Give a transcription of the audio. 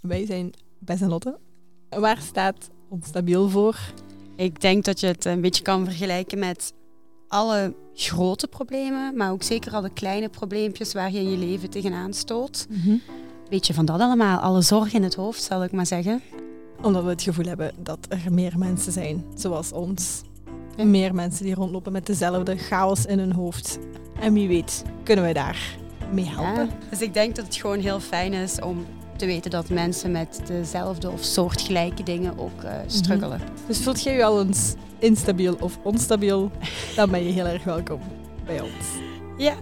Wij zijn Bess en Lotte. Waar staat onstabiel voor? Ik denk dat je het een beetje kan vergelijken met alle grote problemen, maar ook zeker alle kleine probleempjes waar je in je leven tegenaan stoot. Beetje van dat allemaal, alle zorg in het hoofd, zal ik maar zeggen. Omdat we het gevoel hebben dat er meer mensen zijn zoals ons. Ja. Meer mensen die rondlopen met dezelfde chaos in hun hoofd. En wie weet, kunnen wij daar mee helpen? Ja, Dus ik denk dat het gewoon heel fijn is om te weten dat mensen met dezelfde of soortgelijke dingen ook eh struggelen. Dus voelt jij je al eens instabiel of onstabiel, dan ben je heel erg welkom bij ons. Ja,